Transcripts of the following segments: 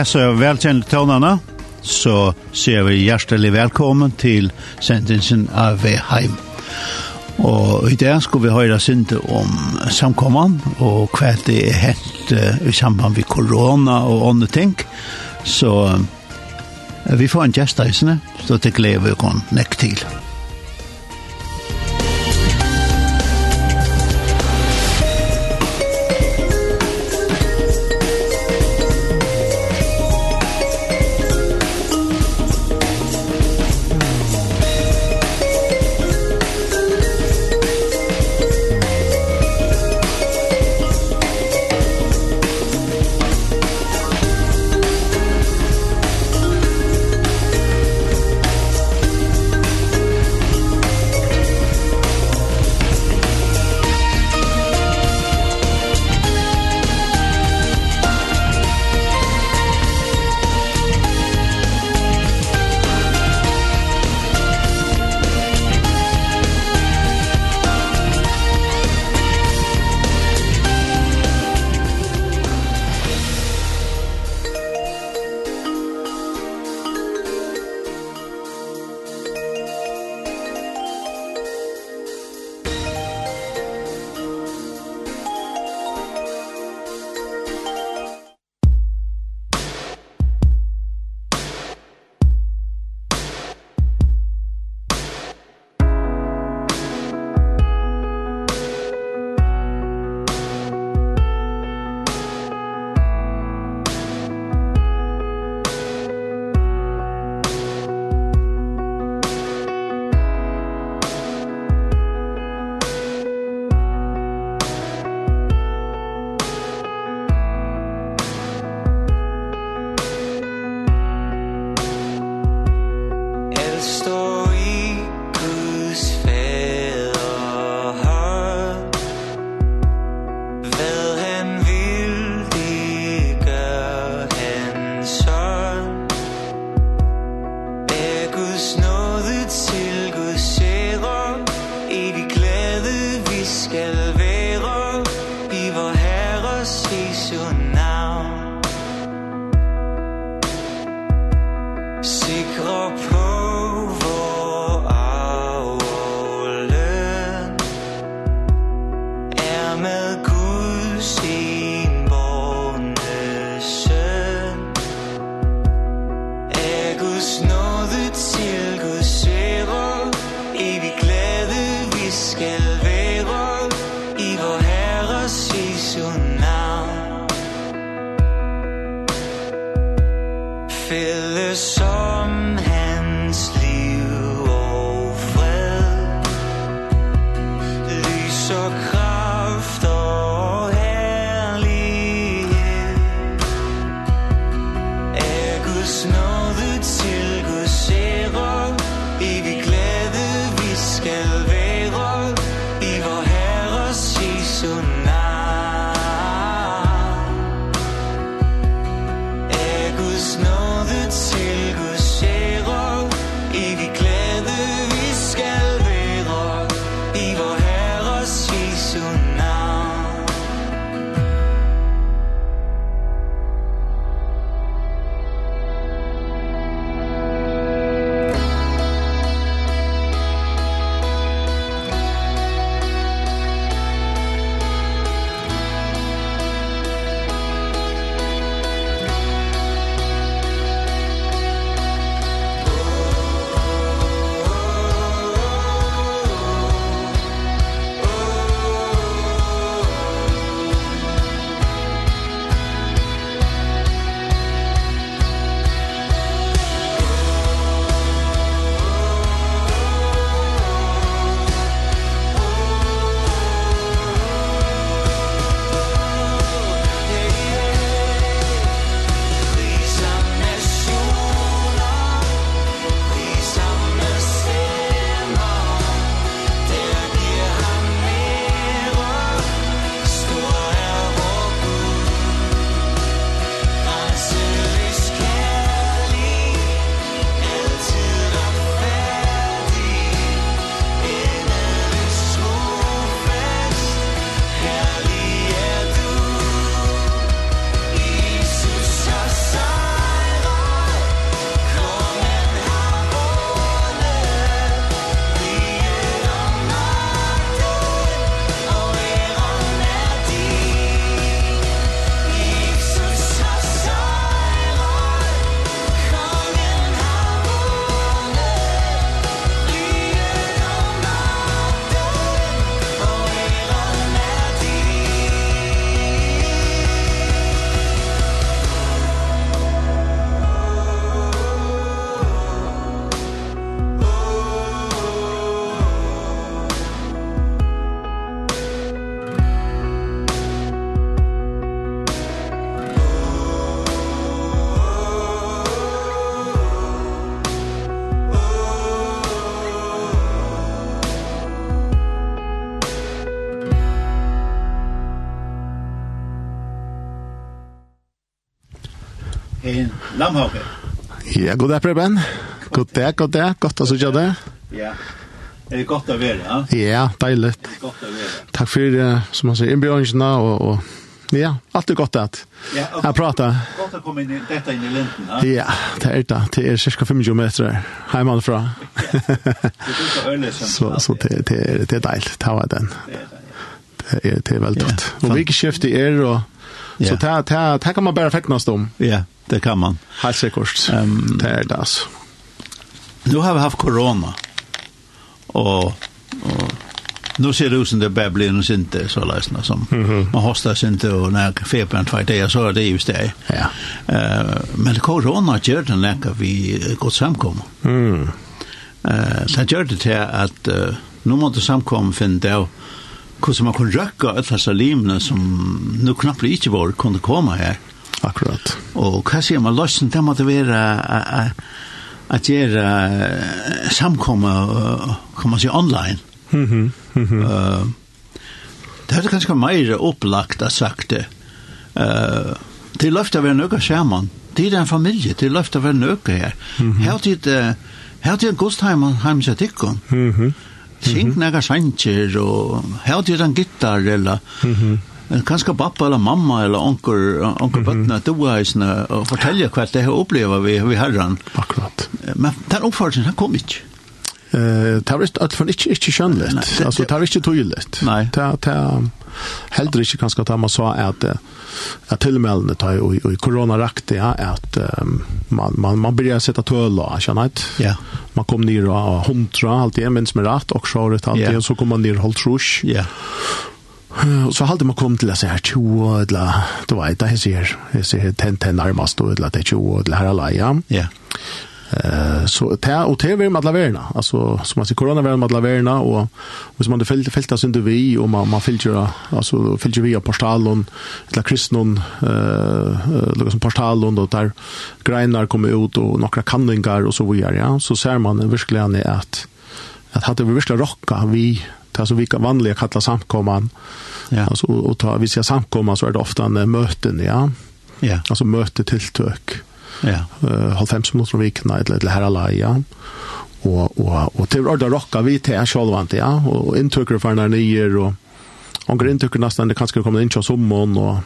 hese velkjente tånene, så ser vi hjertelig velkommen til sendelsen av Veheim. Og i dag skal vi høre sinte om samkomman, og hva det er helt uh, i samband med korona og andre ting. Så uh, vi får en gjest så det gleder vi å nekk til. Lamhauke. Ja, god dag, Preben. God dag, god dag. Godt å sitte deg. Ja. Er det godt å være, ja? Ja, deilig. Godt å være. Takk for, som man sier, innbjørnsene og, og Ja, alt er godt at Ja, okay. jag Godt Gott komme komma in i dette inn i linten, ja. Ja, det er det. Det er cirka 25 meter hemma från. Så så det det det er dejligt. Det var den. Det er, det ja. Det gott. Och vilket skifte är då? Så det, det, det kan man bara fäcknas om. Ja, det kan man. Helt säkert. Ehm det är det. Nu har vi haft corona. Och, och nu ser det ut som det bara blir en synte så lösna som mm -hmm. man hostar inte och när feberen två det så är det just det. Ja. Uh, men corona gör det när vi går samkommer. Mm. Uh, det gör det till att uh, nu måste samkomma finna det hvordan man kunne røkke alle disse limene som nå knapt ikke var, kunne komme her. Akkurat. Og hva sier man, løsning, det måtte være at gjøre samkommet, kan man si, online. Mm -hmm. Uh, det er kanskje mer opplagt at sagt det. Uh, det løft av en øke skjermen. Det er en familie, det er løft av en øke her. Her tid, uh, her tid Gostheim og Heimsetikken. Mm -hmm. Sink nega sanger, og hevd jo den gittar, eller kanskje pappa eller mamma eller onker, onker bøttene, du eisene, og fortelle hva det har opplevd vi, vi herren. Akkurat. Men den oppfordringen den kom ikke. Eh, det var ikke, ikke skjønnelig. Altså, det var ikke tydelig. Nei. Det var heller ikke kanskje at man sa at, at tilmeldene tar i, i koronaraktig ja, at um, man, man, man blir sett tøla, skjønner jeg. Ja. Man kom ned og hundra, alltid, det, mens med rett, og så rett alt det, og så kom man ned holdt rush. Ja. Og så hadde man kommet til å se her 20, eller du vet, det jeg ser, jeg ser ten, 10 nærmest, eller 20, eller her alene. Ja. Yeah. Eh så det och det vill med alla värna Alltså som man ser corona med alla värna och och som man det fält fälta synd vi och man man filter alltså filter vi på stalon eller kristnon eh lukar som postalon då där grenar kommer ut och några kanningar och så vidare ja. Så ser man verkligen att att hade vi verkligen rocka vi det som vi vanliga kalla samkomman. Ja. Alltså och ta vi ser samkomman så är det ofta en möten ja. Ja. Alltså möte tilltök. Ja. Eh, halv fem minutter om vikna, et eller her ja. Og, og, og til ordet rocka vi til sjølvant, ja. Og inntøkker for den nye, og Ongar inntøkker nesten det kanskje kommer inn til sommeren, og,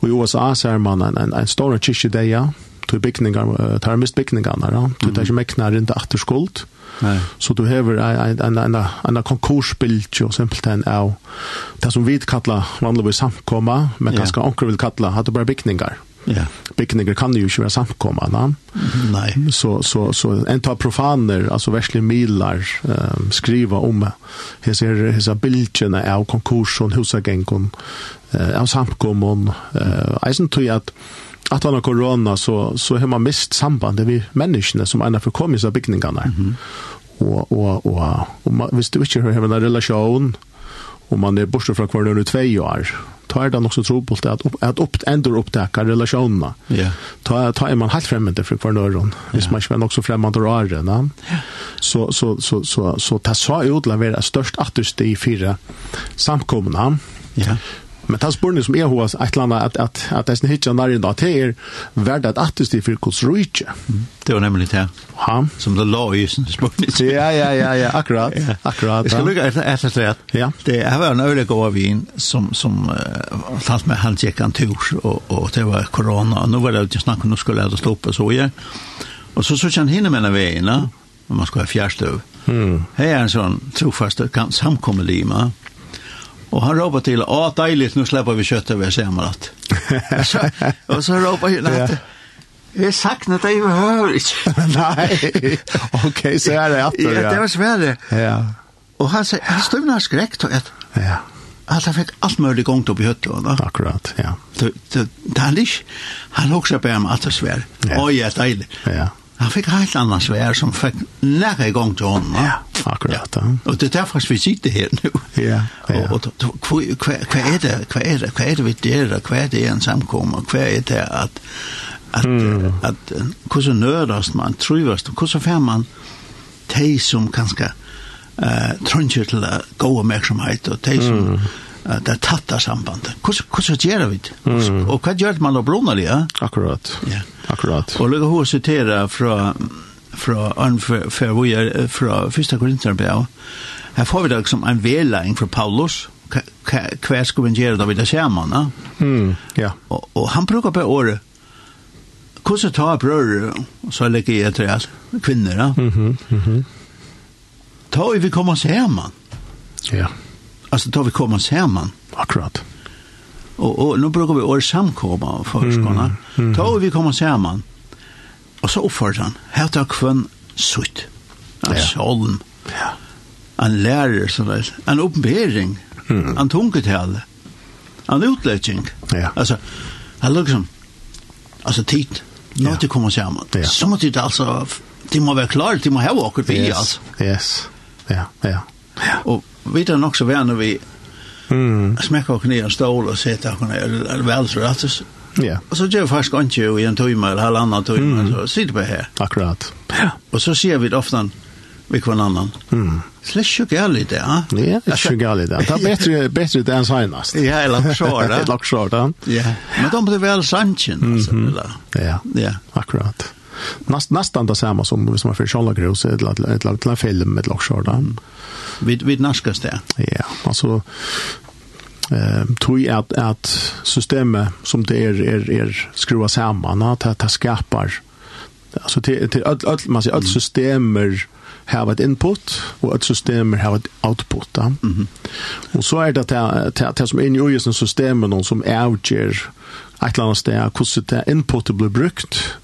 og i USA ser man en, en, en stor kyrkje der, ja. Tog bygningar, tar mist bygningarna, ja. Tog det er ikke mekna rundt atterskuld. Nej. Så du hever en, en, en, en konkursbild, jo, simpelthen av det som vi kallar vanligvis samkomma, men ganske ja. onker vil kalla, at det bare bygningar. Ja. Bygninger kan ju ikke være samkomma, va? Nej. Så så så en tar profaner, alltså verkligen milar um, skriva om här ser hesa bilderna av konkursen, husagenkon, eh av samkommon, eh eisen tror jag att att han har corona så så har man mist sambandet med människorna som ena förkommit av byggningarna. Mm -hmm. Och och och och man du inte har en relation och man är borta från kvar nu två år ta er det nok så trobult at, at opp, endur opptaka relasjonene. Yeah. Ta, ta er man helt fremmende for hver nøren, hvis yeah. man ikke er nok så fremmende og ære. Yeah. Så, så, så, så, så, ta sa utla være størst atterste i fire samkomna. Ja. Yeah. Men tas spurning som är hos ett landa att att att det snitcha där i dag till värd att att det för kus reach. Det var nemlig det. Ja. Som det låg i sin spurning. Ja ja ja ja, akkurat. Akkurat. Jag ska lugga ett ett rätt. Ja. Det är var en ölig gåva vin som som fast med han gikk en tur och och det var corona och nu var det inte snakk om nå skulle jag stoppa så igjen. Och så så kände hinner veien, om Man ska ha fjärrstöv. Mm. Her er en sånn trofast kan. Mm Og han ropar till, å, dejligt, nu släpper vi kött över semrat. och så ropar han, ja. jeg saknar dig vi hör inte. Nej, okej, så är det att ja. ja. det var svære. Ja. Och han sier, han stövnar skräckt och ett. Ja. At han fikk allt möjligt gångt upp i höttet. Va? Akkurat, ja. Det, det, det, han, han också på ham, alt det svär. Ja. Oj, ja, deilig. Ja. Han fikk helt annan svær som fikk nære i gang til honom. Ja, akkurat. Ja. Og det er derfor vi sitter her nu. Ja, ja. Og, og hva, hva, er det? hva, er det? hva er det vi gör? hva er det en samkomma? hva er det at, at, mm. at hur så nördast man trivast och hur så fär man de som kanskje uh, trunger til å gå uppmärksamhet og de som mm det er tatt av sambandet. Hvordan gjør vi det? Og hva gjør man av brunner ja? Akkurat. Ja. Akkurat. Og lukket hun sitere fra fra Arnfer, vi er fra 1. Korintherbrev. Her får vi det som en vedlæring fra Paulus. Hva skal vi gjøre da vi det ser man? Mm, ja. Og, og han bruker på året hvordan tar brød, så legger jeg til at kvinner, ja. Mm -hmm, mm -hmm. Ta vi kommer oss hjemme. Ja alltså tar vi komma samman. Akkurat. Och, och nu brukar vi år samkomma för skorna. Mm. Tar vi komma samman. Och så uppförs han. Här tar kvön sutt. Alltså holm. Ja. En lärare så är en uppenbering. Mm. En tungetal. En utläggning. Ja. Alltså, han liksom, alltså tid. Nu ja. det kommer sammen. Ja. Så måste det alltså, det må vara klart, det må ha åker vi yes. alltså. Yes, ja, ja. ja. Og vi er nok så vana vi mm. smekka oss ned en stål og sitter oss ned vel så rett Ja. Og så gjør vi faktisk ikke i en tøyme eller halvannan tøyme, mm. så sitter vi her. Akkurat. Ja. Og så sier vi det ofte vi kvann annan. Mm. Släck ju gärle det, ja. Ja, det er ju gärle det. Det är bättre bättre än senast. Ja, eller så där. Eller så. Ja. Men de blir väl sanchen alltså, eller? Ja. Ja, akkurat näst, nästan det samma som som för Charles Gros eller ett ett ett en film med Lars Jordan. Vid vid naskas det. Ja, alltså eh tror jag att att systemet som det är är är skruva samman att att det skapar alltså till till all, all man säger all systemer har ett input och ett system har ett output. Ja. Mm. Och så är det att det, det som är inne i just som är ett eller annat sted, hur det inputet blir brukt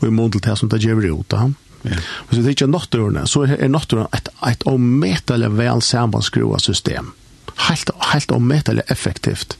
og i mån til det som det gjør ut av ham. Ja. Så det er ikke nattørene, så er nattørene et, et omettelig vel sammanskrua system helt helt omätligt effektivt.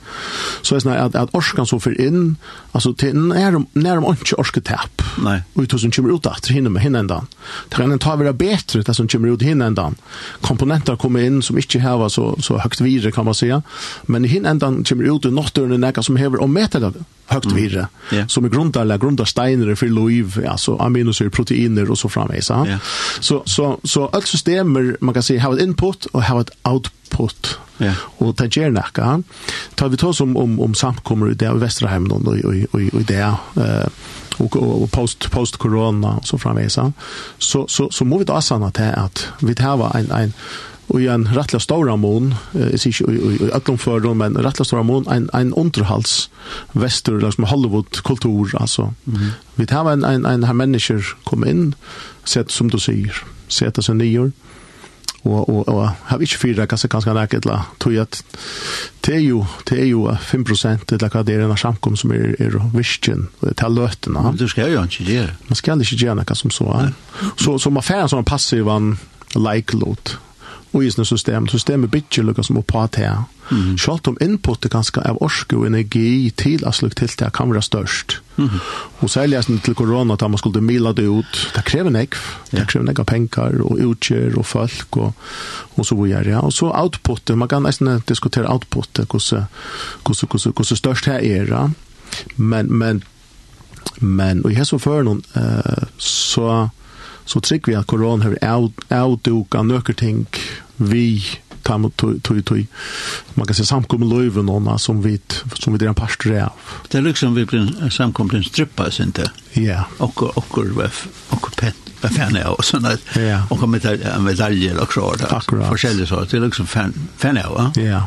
Så är snarare att att orskan så för in alltså till när när de inte orskar tapp. Nej. Och som kommer ut efter hinner med hinner ändan. Trenden tar vidare bättre det som kommer ut hinner ändan. Komponenter kommer in som inte har så så högt vidare kan man säga. Men hinner ändan kommer ut och något under näka som häver om mätade högt vidare. Mm. Yeah. Som är grundar grundar steiner för liv alltså aminosyror proteiner och så framvis. Yeah. Så så så allt systemer man kan säga har ett input och har ett output putt. Ja. Og det gjør nekka. Ta vi tås om, om, om samkommer i det i Vesterheim og, og, og, og det og, og post, post corona og så framvis. Så, så, så må vi ta sanna til at vi tar en, en og en rettelig stor mån, jeg sier ikke i Øtlomføren, men rettelig stor mån, en, en underhals vestur, liksom Hollywood-kultur, altså. Mm -hmm. Vi tar en, en, en her mennesker kom inn, sett som du sier, sett oss nyer, og og og har ikkje fyra kanskje kanskje nærke til tog at det er jo det er jo 5% til at det er en samkom som er er vision og det er løtene. Du skal jo ikke gjøre. Man skal ikke gjøre noe som så. Så så man får en sånn passiv like load og i sånne system. Systemet bygger lukket som å på til. Mm. Selv om inputet ganske av orske og energi til at slik til det kan være størst. Mm. Og særlig jeg til korona, da man skulle mila det ut, det krever nekv. Det krever nekv av penger og utgjør og folk og, og så videre. Ja. Og så outputet, man kan nesten diskutere outputet, hvordan, hvordan, hvordan, hvordan størst det er. Ja. Men, men, men, og i hessom før noen, uh, så så trygg vi at koron har avduka nøkker ting vi tar mot tog, tog, tog. man kan se samkom løyve noen som vi som vi där pastor av. det er liksom vi blir samkom en strippa så inte ja. Och och och pet vad fan är och såna ja. Och kommer medalj och så där forskjellig så det är liksom fan fan ja ja.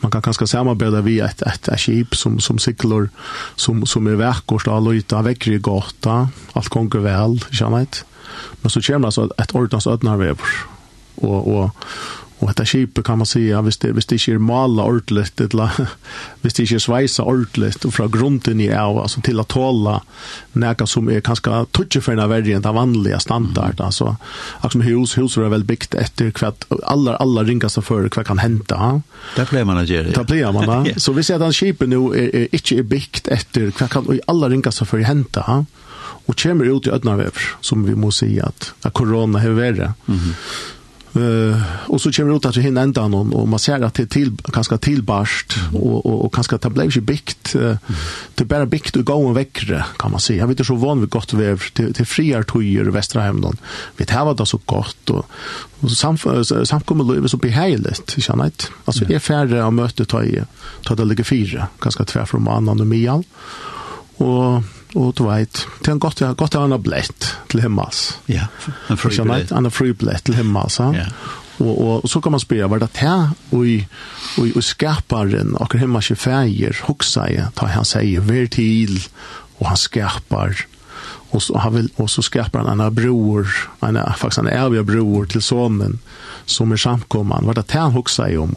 Man kan kanske samarbeta via ett ett et skip som som cyklar som som är verkost och lutar väcker gata. Allt går väl känner inte Men så kommer alltså et ordens ödnar vever. Og, og, och detta skipet kan man si, ja, hvis det, hvis det ikke er mala ordentligt, eller hvis det ikke er sveisa ordentligt, og fra grunden i av, altså til å tåla noe som er kanskje tutsefärna verre enn det vanlige standard. Mm. Alltså, alltså hus, hus er väl byggt etter hva alla, alla ringaste för hva kan hente. Ha? Det pleier man att göra. Det blir man, ja. Så vi ser att skipet nå er, er, ikke er byggt etter hva kan alla ringaste för hente, Ha? og kommer ut i ödnavever, som vi må si at, at korona har vært. Mm -hmm. Uh, och så kommer det ut att det hinner ända någon och man ser att det är till, ganska tillbarst mm. och, och, och ganska det blev ju byggt uh, mm. det bara byggt och gång och väckre kan man säga. Jag vet inte så van vid gott väv till, till friar tojer i västra Hemdon. Vi tar det så gott och, och sam, samkommer livet så behejligt känner jag inte. Alltså det är färre av mötet tar, tar det ligger fyra ganska tvärfrån annan och mian och og du vet, det er godt, godt å ha en blett til himmels. Ja, en fri blett. En fri blett til himmels, ja. Og, og, og så kan man spørre, var det det og, og, og skaparen, og hemma ikke feir, hoksa jeg, da han sier, vær til, og han skapar, og så, han vil, og så skapar han en bror, en, faktisk en evig bror til sonen, som er samkomman, var det det han hoksa jeg om,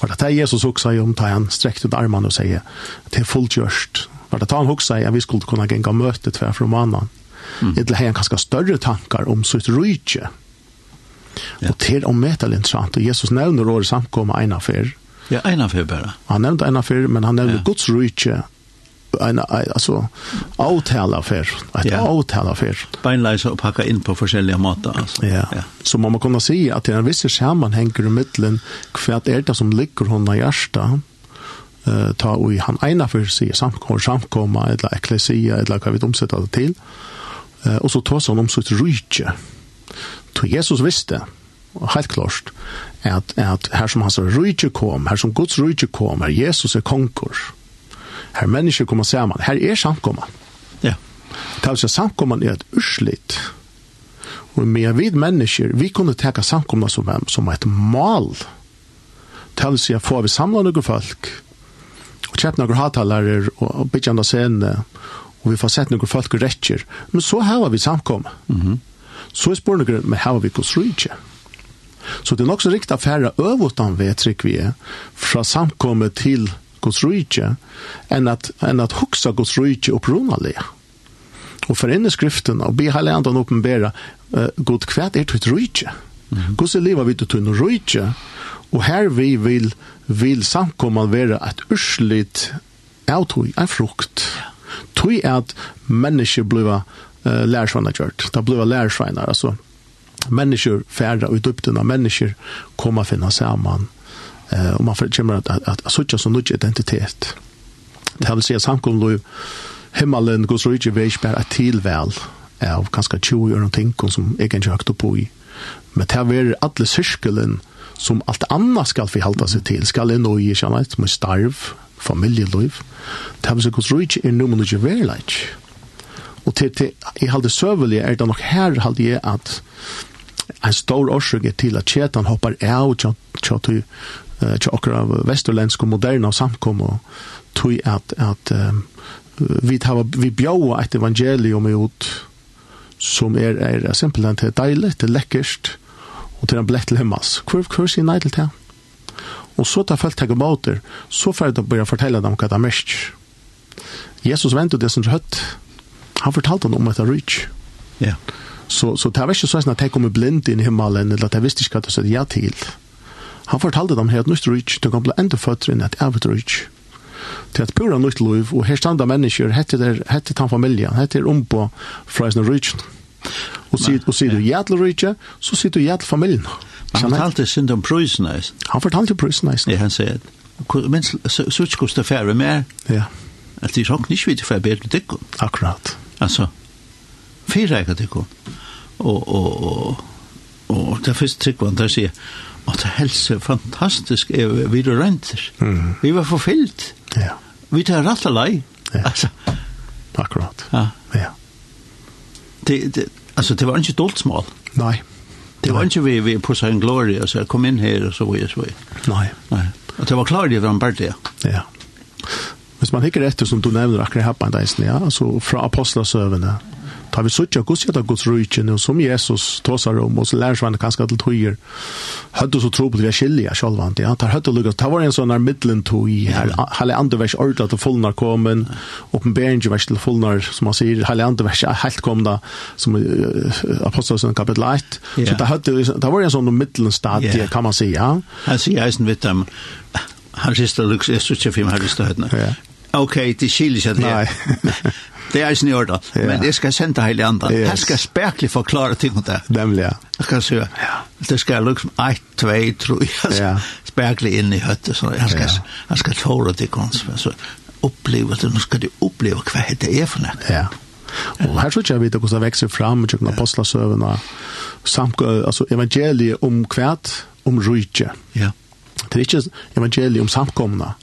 var det det Jesus hoksa jeg om, ta han strekte ut armen og sier, det er fullgjørst, Var det ta han hugsa i at vi skulle kunna genga møte tvär från annan. Mm. Det hei han större større tankar om sitt rydtje. Ja. Og til om metal er interessant, og Jesus nevner året samkomma en affær. Ja, en affær bare. Han nevnte en affær, men han nevner ja. Guds rydtje en alltså avtala för att ja. avtala för beinleisa och packa in på olika måter alltså. Ja. ja. Så man kan kunna se att det är en viss sammanhang i mitten kvart är det som ligger hon i hjärta uh, ta og han ena for seg samkomma, samkomma, eller eklesia, eller hva vi omsetta det til, uh, og så ta han om sitt rydtje. Så Jesus visste, helt klart, at, at her som hans rydtje kom, her som Guds rydtje kom, her Jesus er konkurs, her mennesker kommer sammen, her er samkomma. Ja. Det er altså er et urslit, Og med vid mennesker, vi kunne teka samkomna som, som et mal. til å si at får vi samla noen folk, og kjøpt noen hattaler og bygge andre scene, og vi får sett noen folk og rettjer. Men så har vi samkommet. Mm -hmm. Så er spørsmålet noen, men har vi konstruert Så det er nok så riktig affære øvåttan ved er, fra samkommet til konstruert, enn at, enn at huksa konstruert opprunalig. Og for inne skriften, og be hele andre åpenbære, uh, god kvært er tøyt rydtje. Mm -hmm. Hvordan lever vi til tøyt? Og her vi vil vil samkomman være et urslit av tog, en frukt. Tog er at mennesker blir uh, lærsvannet gjørt. Det blir lærsvannet, altså mennesker færre ut dyptene, mennesker kommer finna saman. Uh, og man kommer at, at, at at suttja som nødt identitet. Det vil si at samkommet himmelen, gos rydde, veis ikke bare er tilvel av ganske 20 år og ting som jeg ikke har høyt opp i. Men det er alle syrkelen, eh, som allt annat skal vi halda seg til. Skal jeg nå i kjennet med starv, familieliv. Det er hos rujt er noe man ikke verleit. Og til, til jeg halde søvelig er det nok her halde jeg at en stor årsøk er til at kjetan hoppar av tja til akkurat vesturlensk og moderne og samkom og tog at, at um, vi, tar vi bjaua et evangelium ut som er, er simpelthen til deilig, til lekkert, og til en blett til himmels. Hvor, hvor sier nei til det? Og så tar folk takke båter, så får de begynne å fortelle dem hva det er mest. Jesus ventet det som høtt. Han fortalte dem om etter rich. Ja. Så, så det var ikke sånn at jeg kom blind inn i himmelen, eller at jeg visste ikke hva det sa ja til. Han fortalte dem her at nytt rich, de kan bli enda føtter inn et evigt rich. Til at pura nytt liv, og her standa mennesker, hette der, hette tan familien, hette er ombå fra sin rydt. Ja Og sier, og sier du ja til Rydtje, så sier du ja til familien. Han fortalte synd om prøysen, Han fortalte prøysen, Ja, han sier, men så ikke det færre mer, ja. at de sjokk ikke vidt for færre bedre dikken. Akkurat. Altså, fire eget dikken. Og, og, og, og det er først tryggvann der sier, og det helse fantastisk er vi er renter. Mm. Vi var forfyllt. Ja. Vi tar rett og lei. Ja. Altså. Akkurat. Ja det, det, alltså det var inte dolt smal. Nej. Det var inte vi vi på sin glory och så kom in här och så och så. Nej. Nej. Och det var klart det var en parti. Ja. Hvis man hikker etter som du nevner akkurat her på en deisen, ja, altså fra apostelsøvene, tar vi suttja gus jata gus rujtjen og som Jesus tåsar om og så lærer sig kanskje til tøyer høyde så tro på det vi er skilja sjálvant ja, tar høyde lukka det var en sånn her middelen tøy her hele andre vers ordla til fullnar komen oppenberingen vers til fullnar som man sier hele andre vers helt kom da som uh, apostelsen kapitel 1 yeah. så det høyde det var en sånn middelen stadie yeah. kan man si ja han sier eisen vitt dem han sier det lukka jeg sier det lukka jeg sier det lukka jeg sier det lukka jeg sier det lukka Det er ikke nødvendig, men jeg skal sende hele andre. Yes. Jeg skal spekelig forklare ting om det. Nemlig, ja. Jeg skal se, det skal liksom 1, 2, 3, ja. spekelig inn i hötte så jeg skal, ja. jeg skal tåle det kons, så oppleve det, nå skal du oppleve hva det er for noe. Ja. Og her tror jeg vi det hvordan det vekser fram, med kjøkken apostlasøvene, samt, altså evangeliet om kvært, om rydtje. Ja. Det er ikke evangeliet om samkomna.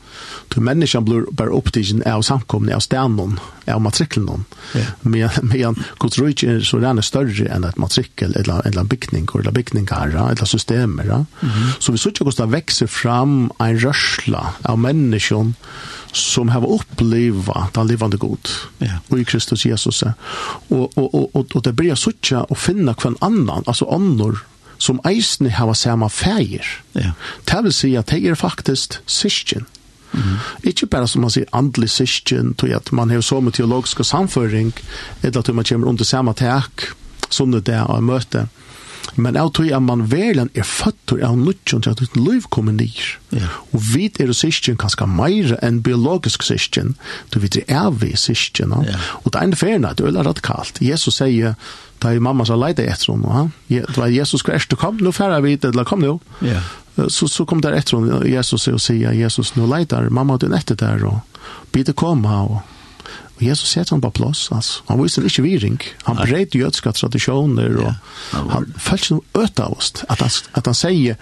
Du människan blir bara upptigen av samkomna av stenen, av matrikeln någon yeah. men Guds kulturich är så där större än ett matrikel eller eller byggning eller byggningar eller system mm -hmm. så vi söker oss att växa fram en rörsla av människan som har upplevt den levande god yeah. och i Kristus Jesus och och och och det blir söka och finna kvar annan alltså annor som eisne hava sama fægir. Ja. Det vil si at det er faktisk syskjen. Mm. Ikke bare som man sier andelig syskjen, til at man har så med teologisk samføring, eller at man kommer under samme tak, sånn det er å møte. Men jeg tror at man vel er født av nødgjøn til at et liv kommer nir. Ja. Og vi er syskjen kanskje mer enn biologisk syskjen, Du vet, det er vi syskjen. Ja. Og det er en ferien det er radikalt. Jesus sier, da er mamma så leide etter henne, og det var Jesus Kristus, kom, nå færre vi til, kom nå. Ja. Så, så kom der etter henne, Jesus og sier, Jesus, nå leider, mamma din etter der, og bidde komme, og Og Jesus sett han på plass, altså. Han viser ikke viring. Han breit jødska tradisjoner, og ja, han følte ikke noe øte av oss. At han, at han sier,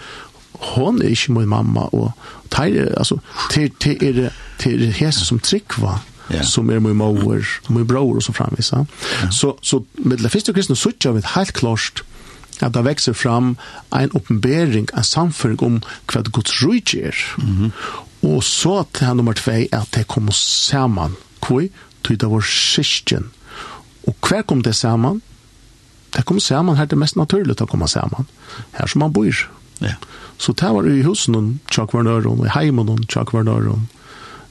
hon er ikke min mamma, og teir, altså, til, til, er, til Jesus som tryggva, yeah. som er min mor, min bror og så framvis. Ja. Så, så med det første kristne suttja vi helt klart at det vekser fram en oppenbering, en samføring om hva det gods rujt er. Mm -hmm. Og så til han nummer tvei er at det kommer saman. Kvoi? Tøyda vår kyrkjen. Og hver kom det saman? Det kom saman her det er mest naturligt å komme saman. Her som man bor. Ja. Så det var i husen og tjakvarnøren, og i heimen og tjakvarnøren,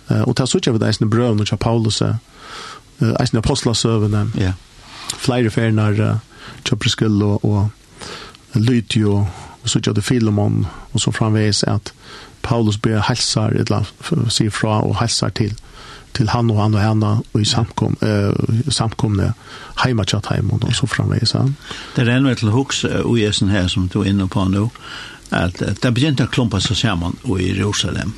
Og det er sånn at det er brøvene til Paulus, eisen apostlasøvene, yeah. flere ferner uh, Priskyll og, og Lytio, og så til Filemon, og så framveis at Paulus ber helsar, eller sier fra og helsar til til han og han og henne og i samkom, eh, samkomne heima tjatt heim og så framveis. Ja. Det er ennå til hoks og i her som du er inne på nå, at det begynte å klumpa seg sammen og i Jerusalem.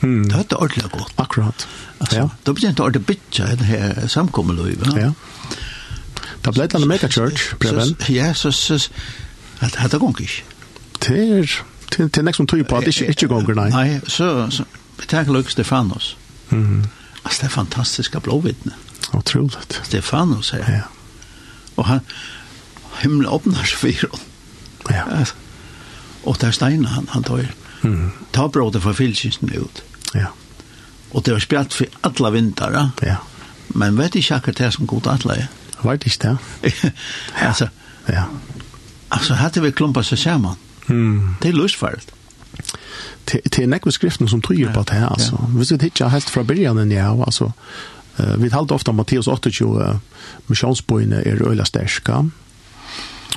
Mm. Det hade ordentlig godt. Akkurat. Alltså, ja. Då blir det ordentlig ordentligt bitcha her samkommeløyve. Ja. Det blev en mega church, Preben. Ja, så så att hade gång ich. til, til till nästa tog på at det ikke gonger, nei. Nei, så så tenker Luke Stefanos. Mhm. Altså, det är fantastiska blåvittne. Otroligt. Stefanos här. Ja. Og han himmelen åpner seg for honom. Ja. Och där stenar han, han tar ju. Mm. Ta brådet for filskisten ut. Ja. Og det var spjalt for alle vinter, Ja. Ja. Men vet ikke akkurat det som god alle er. Vet ikke det. altså, ja. Altså, hadde vi klumpa seg sammen. Mm. Det er løsfært. Det, det er nekve skriften som tryger på det her, altså. Ja. Hvis vi ikke helt fra begynnelsen, ja, altså, Uh, vi talte ofte om Mattias 28, uh, misjonsboene er øyla sterska,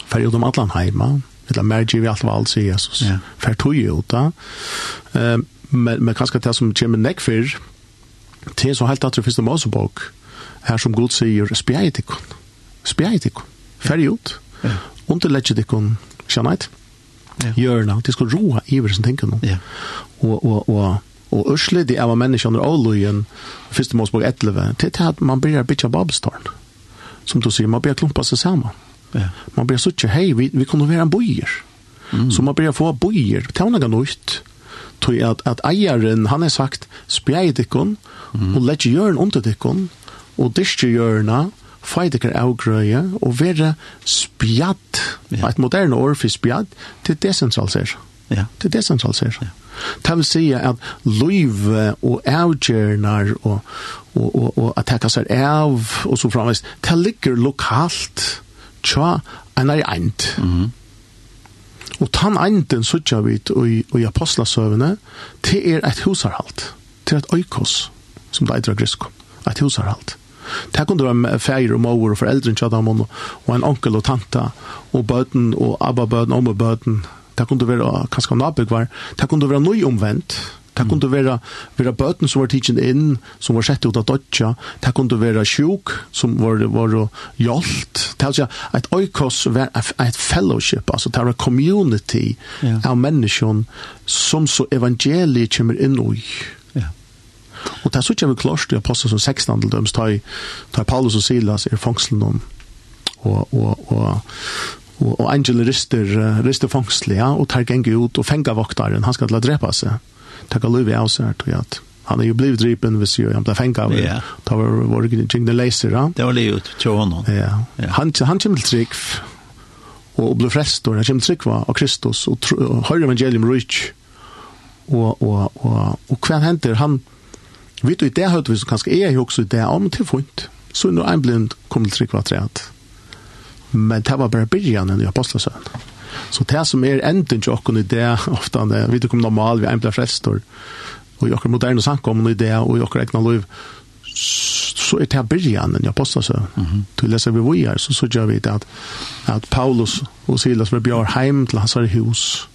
fer ut om atlan heima, eller mer mergi vi alt var alt sier Jesus, ja. fer tog ut da. Uh, men, men kanskje det som kommer nekk for, det så helt at det første mosebok her som Gud sier, spjeit ikon, spjeit ikon, ferdig ut, ja. underlegget ikon, kjenneit, ja. gjørna, det skal roa iver som tenker noe. Ja. Og, og, og, og ørselig de av menneskene og løyen, første målsbog 11, til at man blir bitja babestarn. Som du sier, man blir klumpa seg sammen. Ja. Man blir suttje, hei, vi, vi kunne være en bojer. Mm. Så man blir få bojer, tjene noe nytt tog at, at eieren, han har sagt, spjeit ikkon, mm. og letje jørn under ikkon, og dyrstje jørna, feit ikkar avgrøye, og være spjatt, ja. et moderne år for spjatt, til desentraliser. Ja. Til desentraliser. Ja. Det vil si at løyve og avgjernar og, og, og, og at det seg av og så framvis, det ligger lokalt tja enn er eint. Mm -hmm. Og tann anden suttja vi i, i apostlasøvene, det er et husarhalt. Det er et oikos, som det eitre grisko. Et husarhalt. Det kunne være feir og mor og foreldre og, og en onkel og tanta og bøten og abba bøten, omme bøten. Det kunne være kanskje nabøk var. Det kunne være noe omvendt Det kunne være, være bøten som var tidsen inn, som var sett ut av dødja. Det kunne være sjuk, som var, var hjolt. Det er altså et oikos var et fellowship, altså det er en community ja. av menneskjon som så evangeliet kommer inn i. Ja. Og det er så ikke vi klart i apostel som 16 til døms, tar Paulus og Silas i fangselen om, og, og, og, og, og angelen rister, rister fangselig, ja, og tar genge ut og fengar voktaren, han skal til å drepa seg takka liv i seg tror jeg at han er jo blivit dripen hvis jo han ble fengt av. Da var vår kring den leiser, ja. Det var livet til honom. Ja. Han, han kommer til trygg og ble frest, og han kommer til trygg av Kristus og, og høyre evangelium rich, og, og, og, og hva henter han vet du i det høyde vi som kanskje er jo også i det om til funnet så er nå en blind kommer til trygg av treet men det var bare byrjanen i apostlesøen. Så det som er enden til åkken i det, ofte, vi vet ikke om normal, vi er en blir frelstor, og i åkken moderne samkommen i det, og i åkken egna liv, så er det byrjan enn apostasø. Mm -hmm. Til leser vi vojar, så så gjør vi det at, at Paulus og Silas var bjør heim til hans hus.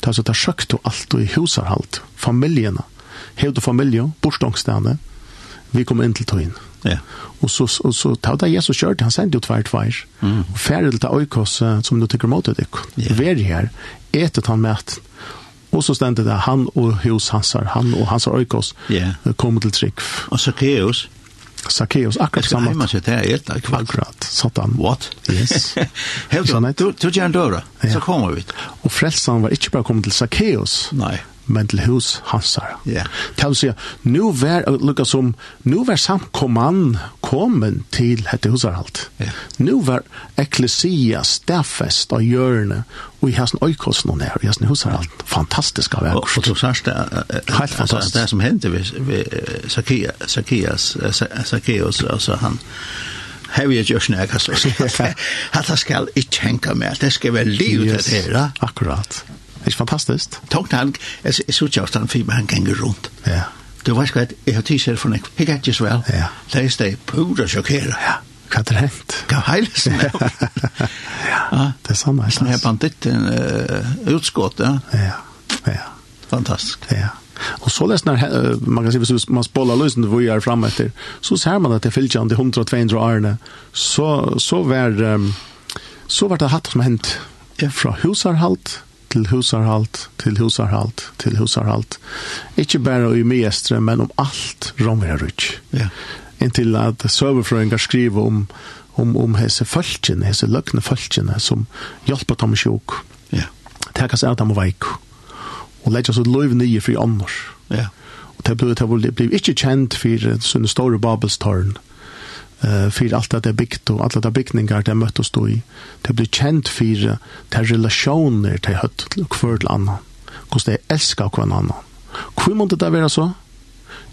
Det er så det er sjøkt og alt og i husarhalt, familjene. Hevd og familie, bortstångstene, vi kommer inn til tøyen. Ja. Og så, og så tar det Jesus kjørt, han sender jo tvær tvær. Mm. Og færre til øykos som du tykker mot det. Ja. Vær her, etet han med Og så stendte det han og hus hansar, han og hansar øykos yeah. kom til trygg. Og Zacchaeus? Zacchaeus, akkurat samme. Jeg skal hjemme til det, Akkurat, satan. What? Yes. Helt sånn, du gjør en døra, så kommer vi. Og frelsen var ikke bare kommet til Zacchaeus. Nei men til hus hansar. Ja. Yeah. Til å si, nu var, lukka som, nu var samkomman kommen til hette husarhalt. Ja. Nu var eklesia stafest av hjørne, og i hessen oikos noen her, i hessen husarhalt. Fantastiska verk. Og, og du sagt det, helt fantastisk. Det som hendte ved, ved Zacchaeus, Zacchaeus, altså han, Hei vi gjør snakk, altså. Hatta skal ikke henka med, det skal være livet det her. Akkurat. Det Ikke fantastisk? Tog han, jeg så ikke at han fyrer, han ganger rundt. Ja. Du vet ikke, jeg har tidser for nek, jeg ikke så vel. Ja. Det er steg pura sjokkere. Ja. Hva er det hent? Hva heiles det? Ja, det er samme. Sånn her banditten utskått, ja. Ja, ja. Fantastisk. Ja. Og så läs när man kan si, hvis man spolar løsen hvor jeg er fram etter, så ser man at det fyller ju 100 200 årene. så så var så var det hatt som hent. Ja. Fra husarhalt til husarhalt, til husarhalt, til husarhalt. Ikke bare i mestre, men om alt romerarutsk. Ja. Inntil at søverfrøyngar skriver om om om hese falsken, hese løgne falsken som hjelper dem sjuk. Ja. Takas av dem veik. Og leggja så løyv nye fri annars. Ja. Og det ble, det ble, ble ikke kjent for sånne store babelstårn. Ja uh, för alt det er byggt och alla det byggningar där möttes då i det blir känt för de relasjoner de høtt til hver til annan. Hvordan det älska hver annan. Hvor måste det være så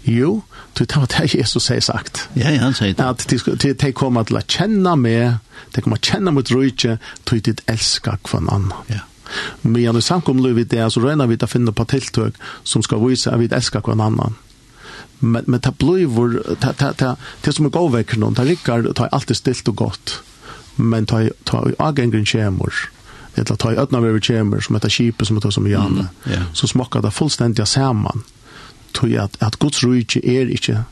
jo det var det Jesus säger sagt. Ja ja han sier det. säger att de, de kommer til å kjenne meg, de kommer til å kjenne mot rike till ditt älska hver annan. Ja. Men jag samkom nu det, så rönar vi til å finne på tiltøk som skal vise at vi elsker hver annan men men ta blöjor ta ta ta det som går veck någon ta rickar ta allt är stilt og gott men ta ta agengren kjemur eller ta ödna över kjemur som heter skipet som heter som Janne mm, yeah. så smakar det fullstendig samman tog at at Guds rike är inte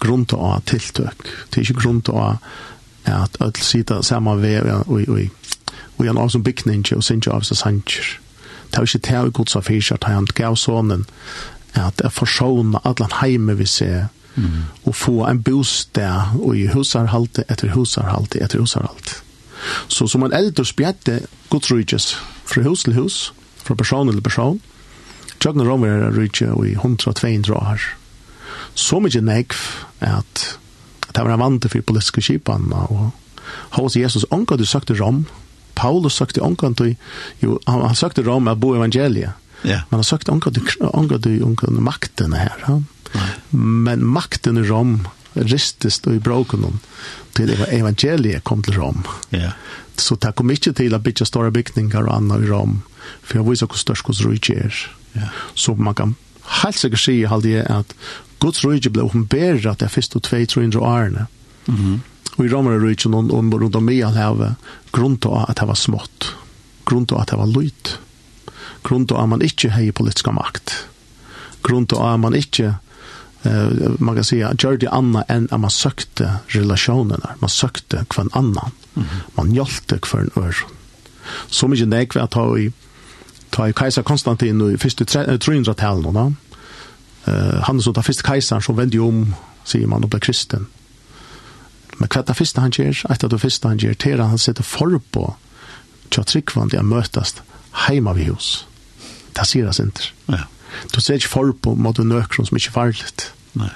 grund av tilltök det är inte grund av att at sitta samma väg och og og en av som byggning och synja av sig sanjer. Det är inte det vi gods av fyrt, han gav sonen at jeg forsåna allan heime vi ser, mm. og få en bostad og i husarhalte etter husarhalte etter husarhalte. Så som en eldre spjette godsrykes fra hus til hus, fra person til person, tjøkken romer er rykje i 100-200 år. Så mykje nekv at det var vante for politiske kipan, og hos Jesus omgå du søkte Rom, Paulus søkte omgå du, jo, han søkte Rom at bo evangeliet, Yeah. Man har sökt anka du anka du anka makten här. Ja? Men makten i Rom ristes då i broken till evangeliet kom till Rom. Ja. Yeah. Så det kom inte till att bygga stora byggningar och annat i Rom. För jag visar hur störst Guds Rujtje är. Ja. Så man kan helt säkert säga att det är att Guds Rujtje blev uppenbärat det första två, tre hundra årene. Mm. Och i romer Romare Rujtje och runt om i all här grunt att det var smått. Grunt att det var lojt grunn til at man ikke hei politiska makt. Grunn til at man ikke eh man kan säga gjør det anna enn at man søkte relasjonene, man søkte kvann annan mm -hmm. man hjälpte kvann ör så nek vi at ta i ta i kejsar Konstantin i första 300-tallet, da. eh han så ta fyrste kejsaren som vände om sier man og ble kristen men kvar det første han gör att det første han gjør, til han sätter for på tjatrikvand å mötas heima vi hos. Det sier han ikke. Ja. Du ser ikke for på måte nøkron som ikke var litt. Nei.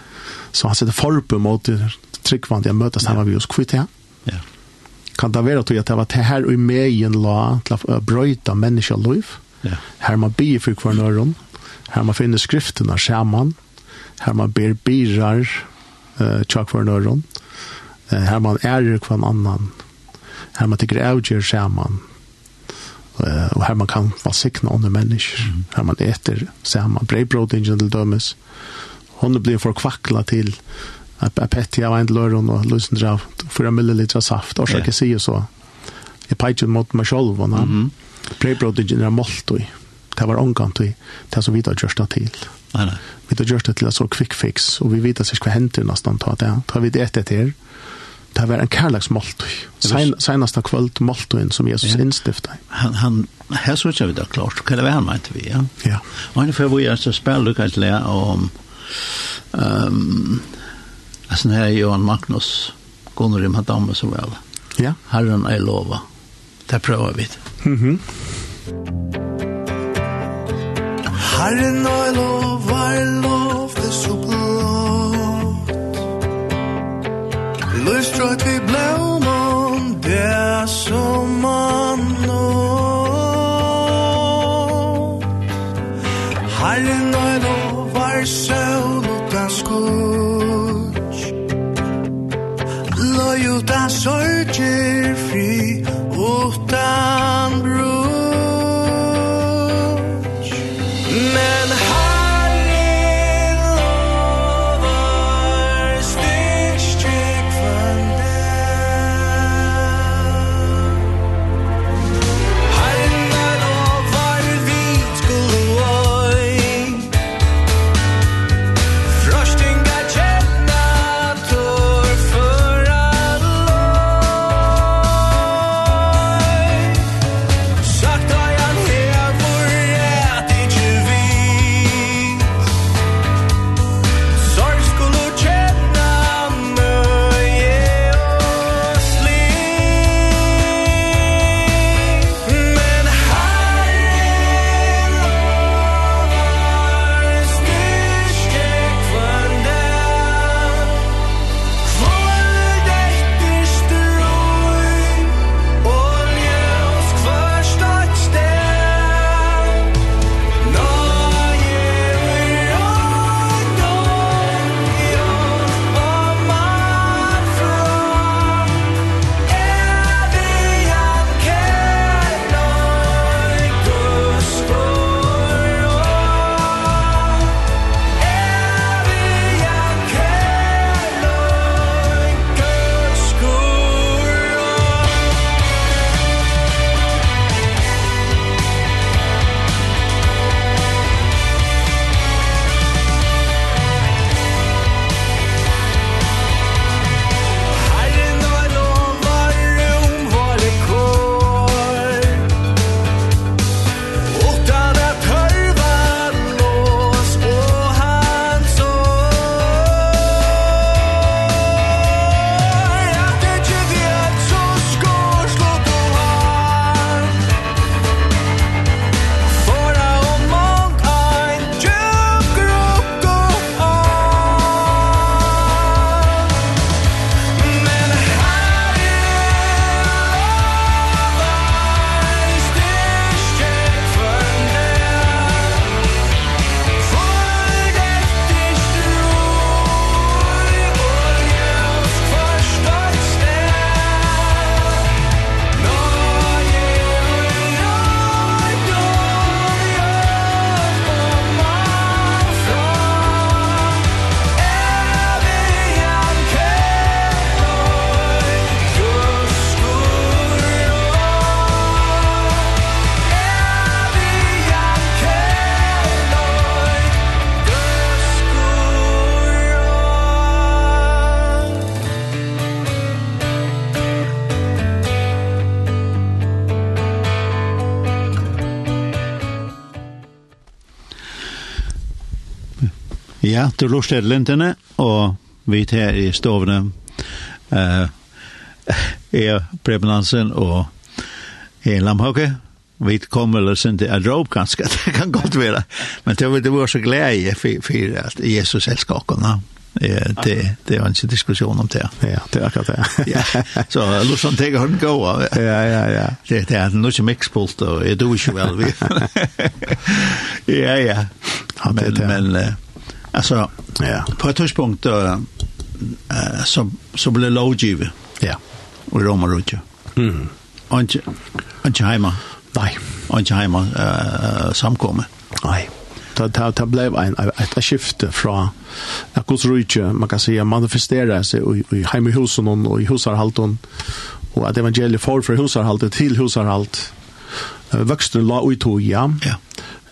Så han setter for på måte tryggvann jeg møtes heima vi hos. Hvor er det Ja. Kan det være at det var det her og i meien la til å brøyta menneska liv? Ja. Her man bier for hver nøron. Her man finner skriftene sammen. Her man ber birar uh, tjak hver nøron. Uh, her man ærer hver annan. Her man tykker avgjør sammen og her man kan valsikne andre mennesker, mm. her man eter sammen, brevbrodingen til dømes, hon blir for kvakla til en petti av en løren og lusen drav, fyra milliliter saft, og så kan jeg så, jeg peitjer mot meg selv, og mm. brevbrodingen er målt og det var omgant og det som vi da gjørst det til. Nei, nei. Vi da gjørst det til en så quick fix, og vi vet at hva henter nesten, ta det, ta vi det etter til, det var en kärleksmåltid. Sen, senaste kvöld måltøyen som Jesus ja. innstiftet. Han, han, her så vi det klart. Hva er det han mente vi, ja? Ja. Och ungefär vi är så spiller du kanskje lära om um, altså her er Johan Magnus Gunnar i Madame så vel. Ja. Herren er lova. Det prøver vi. Mhm. Mm Herren er lova, lova Lystra til blåman, det som man nå Herren og lovar søvn utan skutsk Løy utan sorger fri utan brug Ja, du lort er lintene, og vi er i stovene uh, er Preben Hansen og er Lamhauke. Vi kommer eller sin til en råp ganske, det kan godt være. Men det var, det var så glæde for, for at Jesus elsker oss. Eh det det var en diskussion om det. Ja, det är akkurat det. ja. Så Lusson tar hon gå. Ja, ja, ja. Det det är nog så mycket spult och det är ju väl vi. ja, ja. Men men uh, Alltså, ja. på ett tidspunkt uh, uh, så, så blev lovgivet. Ja. Och Roma Rutja. Mm. Och inte, inte hemma. Nej. Och inte hemma uh, samkommet. Nej. Det, det, det blev en, ett skifte från att Guds rike, man kan säga, manifestera sig i, i hemma i husen och i husarhalten och att evangeliet får från husarhalten till husarhalt. Vuxna la ut och ja. Ja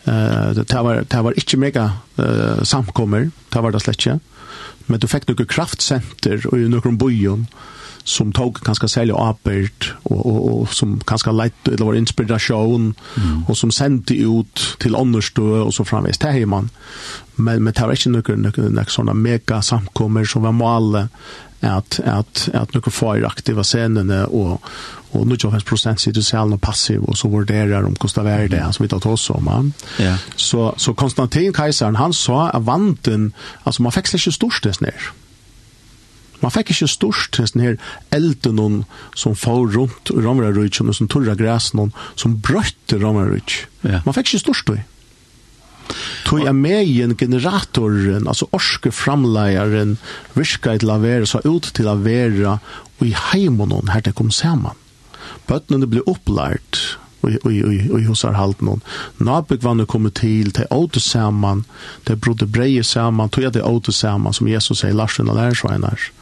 Eh det var det var inte mega eh samkommer, det var det slett Men du fick några kraftcenter och några bojon som tog ganska sälja apert och, och, och som ganska lätt eller var inspiration mm. och som sände ut till understå och så framvis till hemman men men det inte några några såna mega samkommer som var mål att att att några får aktiva scenerna och och nu jag har procent sitter själv och passiv och så var det där om kostar värde alltså vi tar oss om man. Ja. Så så Konstantin Kejsaren han sa att vanten alltså man fick sig stort storstest ner. Man fikk ikke stort til denne elden som får rundt i og som turra græs som brøtte Ramararujtj. Ja. Man fikk ikke stort til Tog er med i generatoren, altså orske framleieren, virka til å være, så ut til å være, og i heimen her det kom sammen. Bøttene ble opplært, og hos har halt noen. Nabik var nu til, det åter sammen, det brodde breie sammen, tog jeg det åter sammen, som Jesus sier, Larsen og lærersveinar. Mm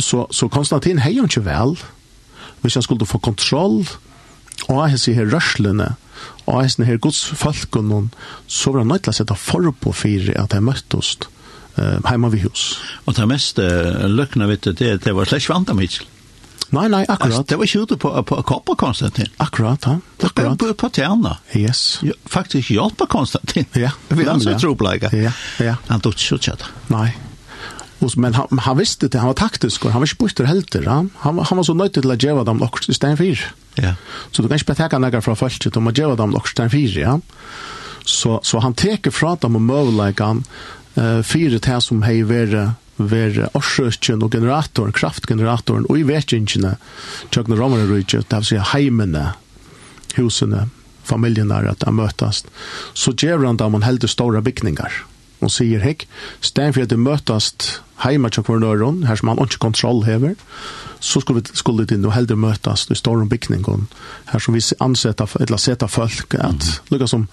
Så, så Konstantin hei jo ikke vel, hvis han skulle få kontroll og jeg sier her rørslene, og jeg sier her godsfolken, så var han nødt til å sette forpå fire at han møttes eh, hjemme ved hus. Og det mest uh, løkna, vet du, det, det var slett vant av Mitchell. Nei, nei, akkurat. Alltså, det var ikke ute på, på koppa Konstantin. Akkurat, ja. Akkurat. Det var på tjärna. Yes. Ja, faktisk på Konstantin. Ja. Vi har så tropläga. Ja, ja. Han tog ikke så tjata. Nei men han, han visste det, han var taktisk, han var ikke borster helter, han, han, han var så nøyt til å gjøre dem nok i stedet for. Ja. Så du kan ikke beteke noe fra folk, du må gjøre dem nok i stedet for, ja. Så, så han teker fra dem og møvleikene uh, fire til som har vært ver orsøkjen og generatoren, kraftgeneratoren, og i vetjengene, tjøkne romerne rydtje, det vil si heimene, husene, familien der at de møtes, så gjør han da man helder store bygninger og sier hekk, stedet for at det møtast heima til hver nøyron, her som han ikke kontroll hever, så skulle, skulle det nå heldig møtast i store bygningen, her som vi ansetta, eller seta folk, at mm. lukka som,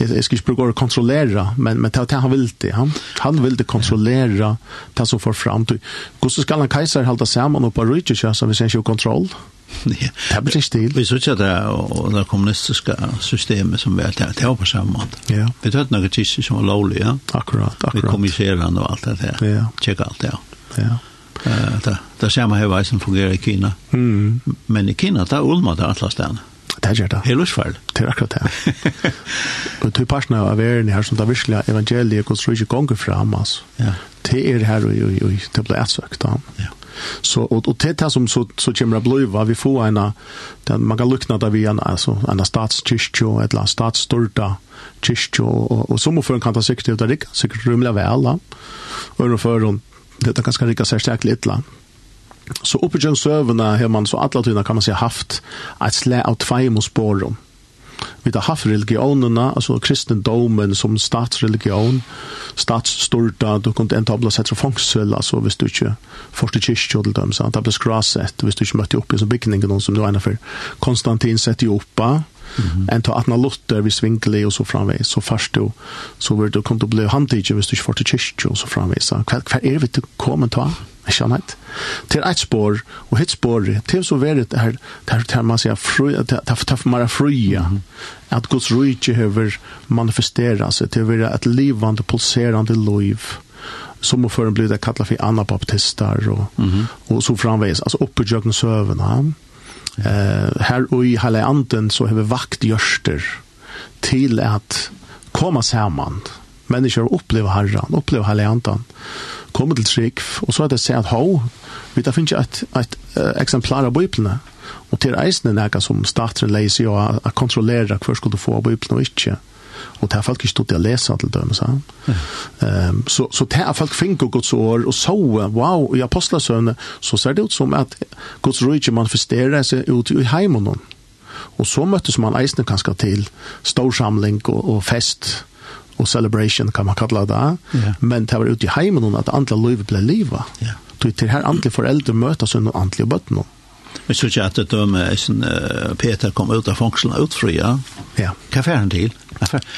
jeg, jeg skal ikke bruke å kontrollera, men, men det han vil det, han, han vil det kontrollera det som får fram til. Hvordan skal han keiser halda sammen og på rydtjøkjøs, hvis han ikke har kontroll? Ja. Det blir ikke stil. Vi synes at det og det kommunistiske systemet som vi har det var på samme måte. Ja. Vi tatt noen tidsir som var lovlig, ja. Akkurat, akkurat. Vi kommuniserende og alt det der. Ja. Tjekk alt det, ja. Ja. Uh, Det, det man her som fungerer i Kina. Mm. Men i Kina, det er ulma det alle stedene. Det gjør det. Helt usfall. Det er akkurat det. Og to parten av verden her som det virkelig evangeliet går så ikke gonger fram, altså. Ja. Det er her og det blir etsøkt, da. Ja. Så och och det här som så så kommer blöva vi får en där man kan lukna där vi en alltså en statskyrkjo eller statsstolta kyrkjo och och som för kan ta sig till det så rumla väl och för hon det kan ganska rika särskilt lite Så uppe i serverna har man så alla tyna kan man säga haft ett slä av två mot vi har haft religionerna, alltså kristendomen som statsreligion, statsstyrda, du kunde inte habla sett från fångsel, alltså hvis du inte första kyrkjö till dem, sant? Det blev skrasett, hvis du inte mötte upp i som byggning, någon som du ena för Konstantin sätter i Europa, Mm -hmm. En ta atna lutter vi svinkli og så framveis, så først du, så vil du kunne bli handtidig hvis du ikke får til kyrkjø og så framveis. Hva, hva er vi til å til? Skjønnhet. Til et spår, og ett spår, til så verit det her, det her man sier, det er mer fria, at Guds rujtje hever manifestera seg, til å være et livande, pulserande liv, som må føre bli det kallet for anabaptister, og, mm -hmm. og så framveis, altså oppgjøkken søvende. Eh, her og i hele anden så hever vakt gjørster til at komme sammen, människor upplever Herren, upplever Heliantan kommer til trygg, og så er det seg at ho, vi da finner ikke et, et eksemplar av Bibelene, og til eisen er det som staten leiser jo å kontrollere hva skulle du få av Bibelene og ikke. Og det har folk ikke stått til å lese til dem, sa han. Um, så, så det har folk finner Guds år, og så, wow, i apostelsøvne, så ser det ut som at Guds rydde manifesterer seg ut i heimen. Og så møttes man eisene kanskje til storsamling og, og fest, og celebration kan man kalla det. Yeah. Men det var ute i heimen at andre liv ble livet. Yeah. Til her andre foreldre møtes under andre bøttene. Vi synes ikke at det dømme uh, Peter kom ut av fangselen utfria. Ja. Hva fer han til?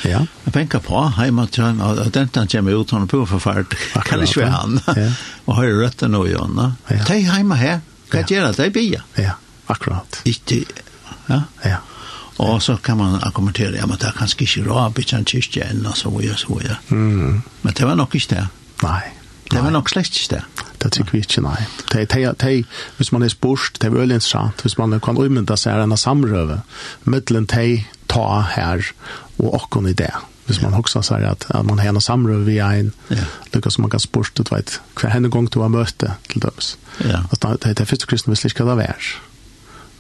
Ja. Jeg penker på hjemme til han, og den han kommer ut, han er på forferd. Kan ikke være han. Ja. og har røtter nå i. Ja. De hjemme her. Hva gjør det? De bia. Ja, akkurat. Ikke, ja. Ja. Og så kan man argumentere, ja, men det er kanskje ikke rå, bytte en kyrkje enn, og så videre, så videre. Mm. Men det var nok ikke det. Nei. Det var nok slett ikke det. Det tycker vi ikke, nei. Det er, det er, hvis man er spørst, det er veldig interessant, hvis man kan umynda seg en samrøve, middelen de ta her, og åkken i det. Hvis man også sier at, at man har en samrøve via en ja. lykkes som man kan spårst du vet hver henne gang du har møte til döms. Ja. Alltså det er første kristne, kristna ikke slickar av er.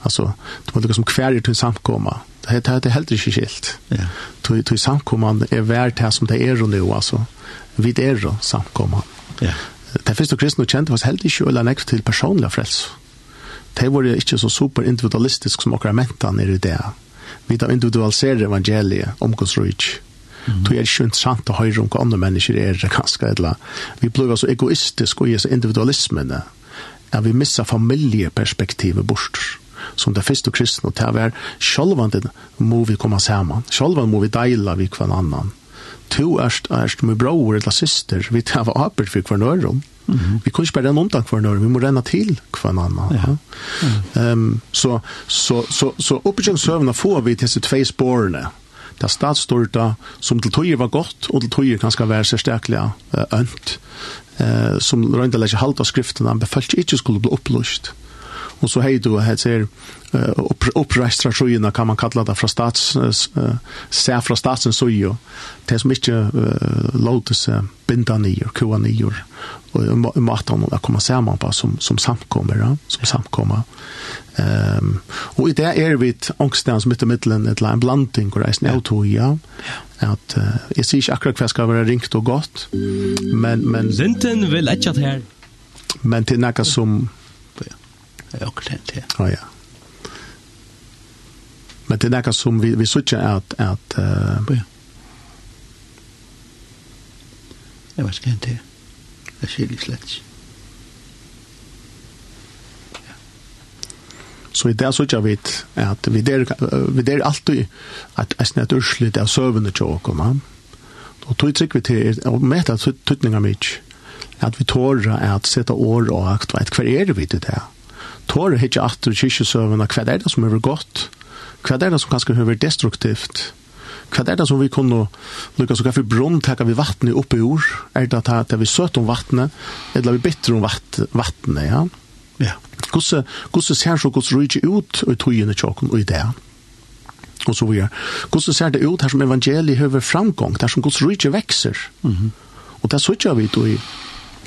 Alltså det var liksom kvar till samkomma. Det heter det, det helt inte skilt. Ja. Till till samkomman är värt det som det är nu alltså. Vid är samkomma. samkomman. Ja. Det finns ju kristna kända vad helt inte eller nästa till personliga fräls. Det var inte så super individualistisk som åkra mentan är det där. Vi tar individualiserar evangeliet om Guds rike. Mm. Det är ju intressant att höra om vad andra människor är det ganska vi blir så egoistiska och i så individualismen. Ja, vi missar familjeperspektivet bort som det første kristne, og det var sjølvende må vi komme sammen, sjølvende må vi deile vi hver annan. To erst, erst med bror eller syster, vi tar apert for hver nøyre. Mm -hmm. Vi kan ikke bare renne omtank hver nøyre, vi må renne til hver annan. Ja. Ja. Um, så så, så, så oppgjønnsøvnene får vi til disse tve spårene, det statsstyrta som til tøyer var godt, og til tøyer kan skal være særstakelig ønt, uh, som røyndelegg ikke halte av skriftene, men befalt ikke skulle bli opplyst och så hej då här ser uppreistra sjøyene, kan man kalla det, fra stats, se fra statsen søy, det som ikke uh, låter seg binda nyer, kua nyer, og maten å komme sammen på som, som samkommer, ja? som samkommer. Um, og i det er vi et ångstnavn som heter middelen, et eller en blanding, og reisen er tog, ja. At, uh, jeg sier ikke akkurat hva skal være ringt og godt, men... men Sinten vil ikke her. Men til noe som och det. Ja ja. Men det är något som vi vi sutja at, at uh, Jag vet inte det. Det ser ju slätt. Så i det sutja vi at vi der, vi der alltid at att ett urslit av sövande tjock och man. Tog trykk vi till och mäta tutninga mitt at vi tårar at sätta år og akt vad kvar är det vi det tårer ikke at du kyrkjesøvende, hva er det som er godt? Hva er det som kanskje er destruktivt? Hva er det som vi kunne lukka så kaffe brunn taka vi vattnet oppe i ord? Er det at vi søt om vattnet, eller vi bitter om vattnet, ja? Ja. Hvordan, hvordan ser så hvordan rydde ut i togene tjokken og i det? Og så videre. Hvordan ser det ut her som evangeliet høver framgång, der som hvordan rydde vekser? Mm -hmm. Og det søtter vi då i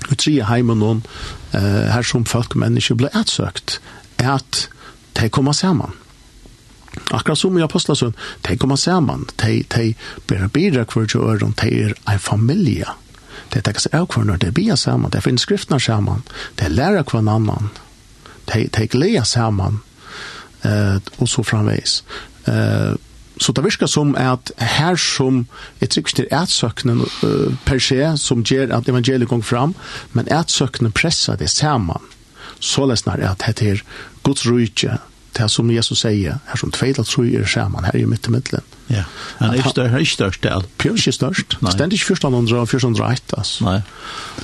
og tre heimen noen eh, her som folk og mennesker ble etsøkt, er at de kommer sammen. Akkurat som i Apostlesund, de kommer sammen, de, de blir bedre hver til øren, de er en familie. De tenker seg av hverandre, de blir sammen, de finner skriftene sammen, de lærer hver annan, de, de gleder sammen, eh, og så framveis. Eh, så det virker som at her som jeg trykker til ætsøknen uh, per se, som gjør at evangeliet går fram, men ætsøknen presser det sammen. Så løsner at det er Guds rydtje, det er som Jesus sier, her som tveit at tru er sammen, her i midt i midtelen. Ja, han er ikke størst, han er ikke størst, ja. Pjør ikke størst, stendt ikke 1400 og 1401, altså. Nei.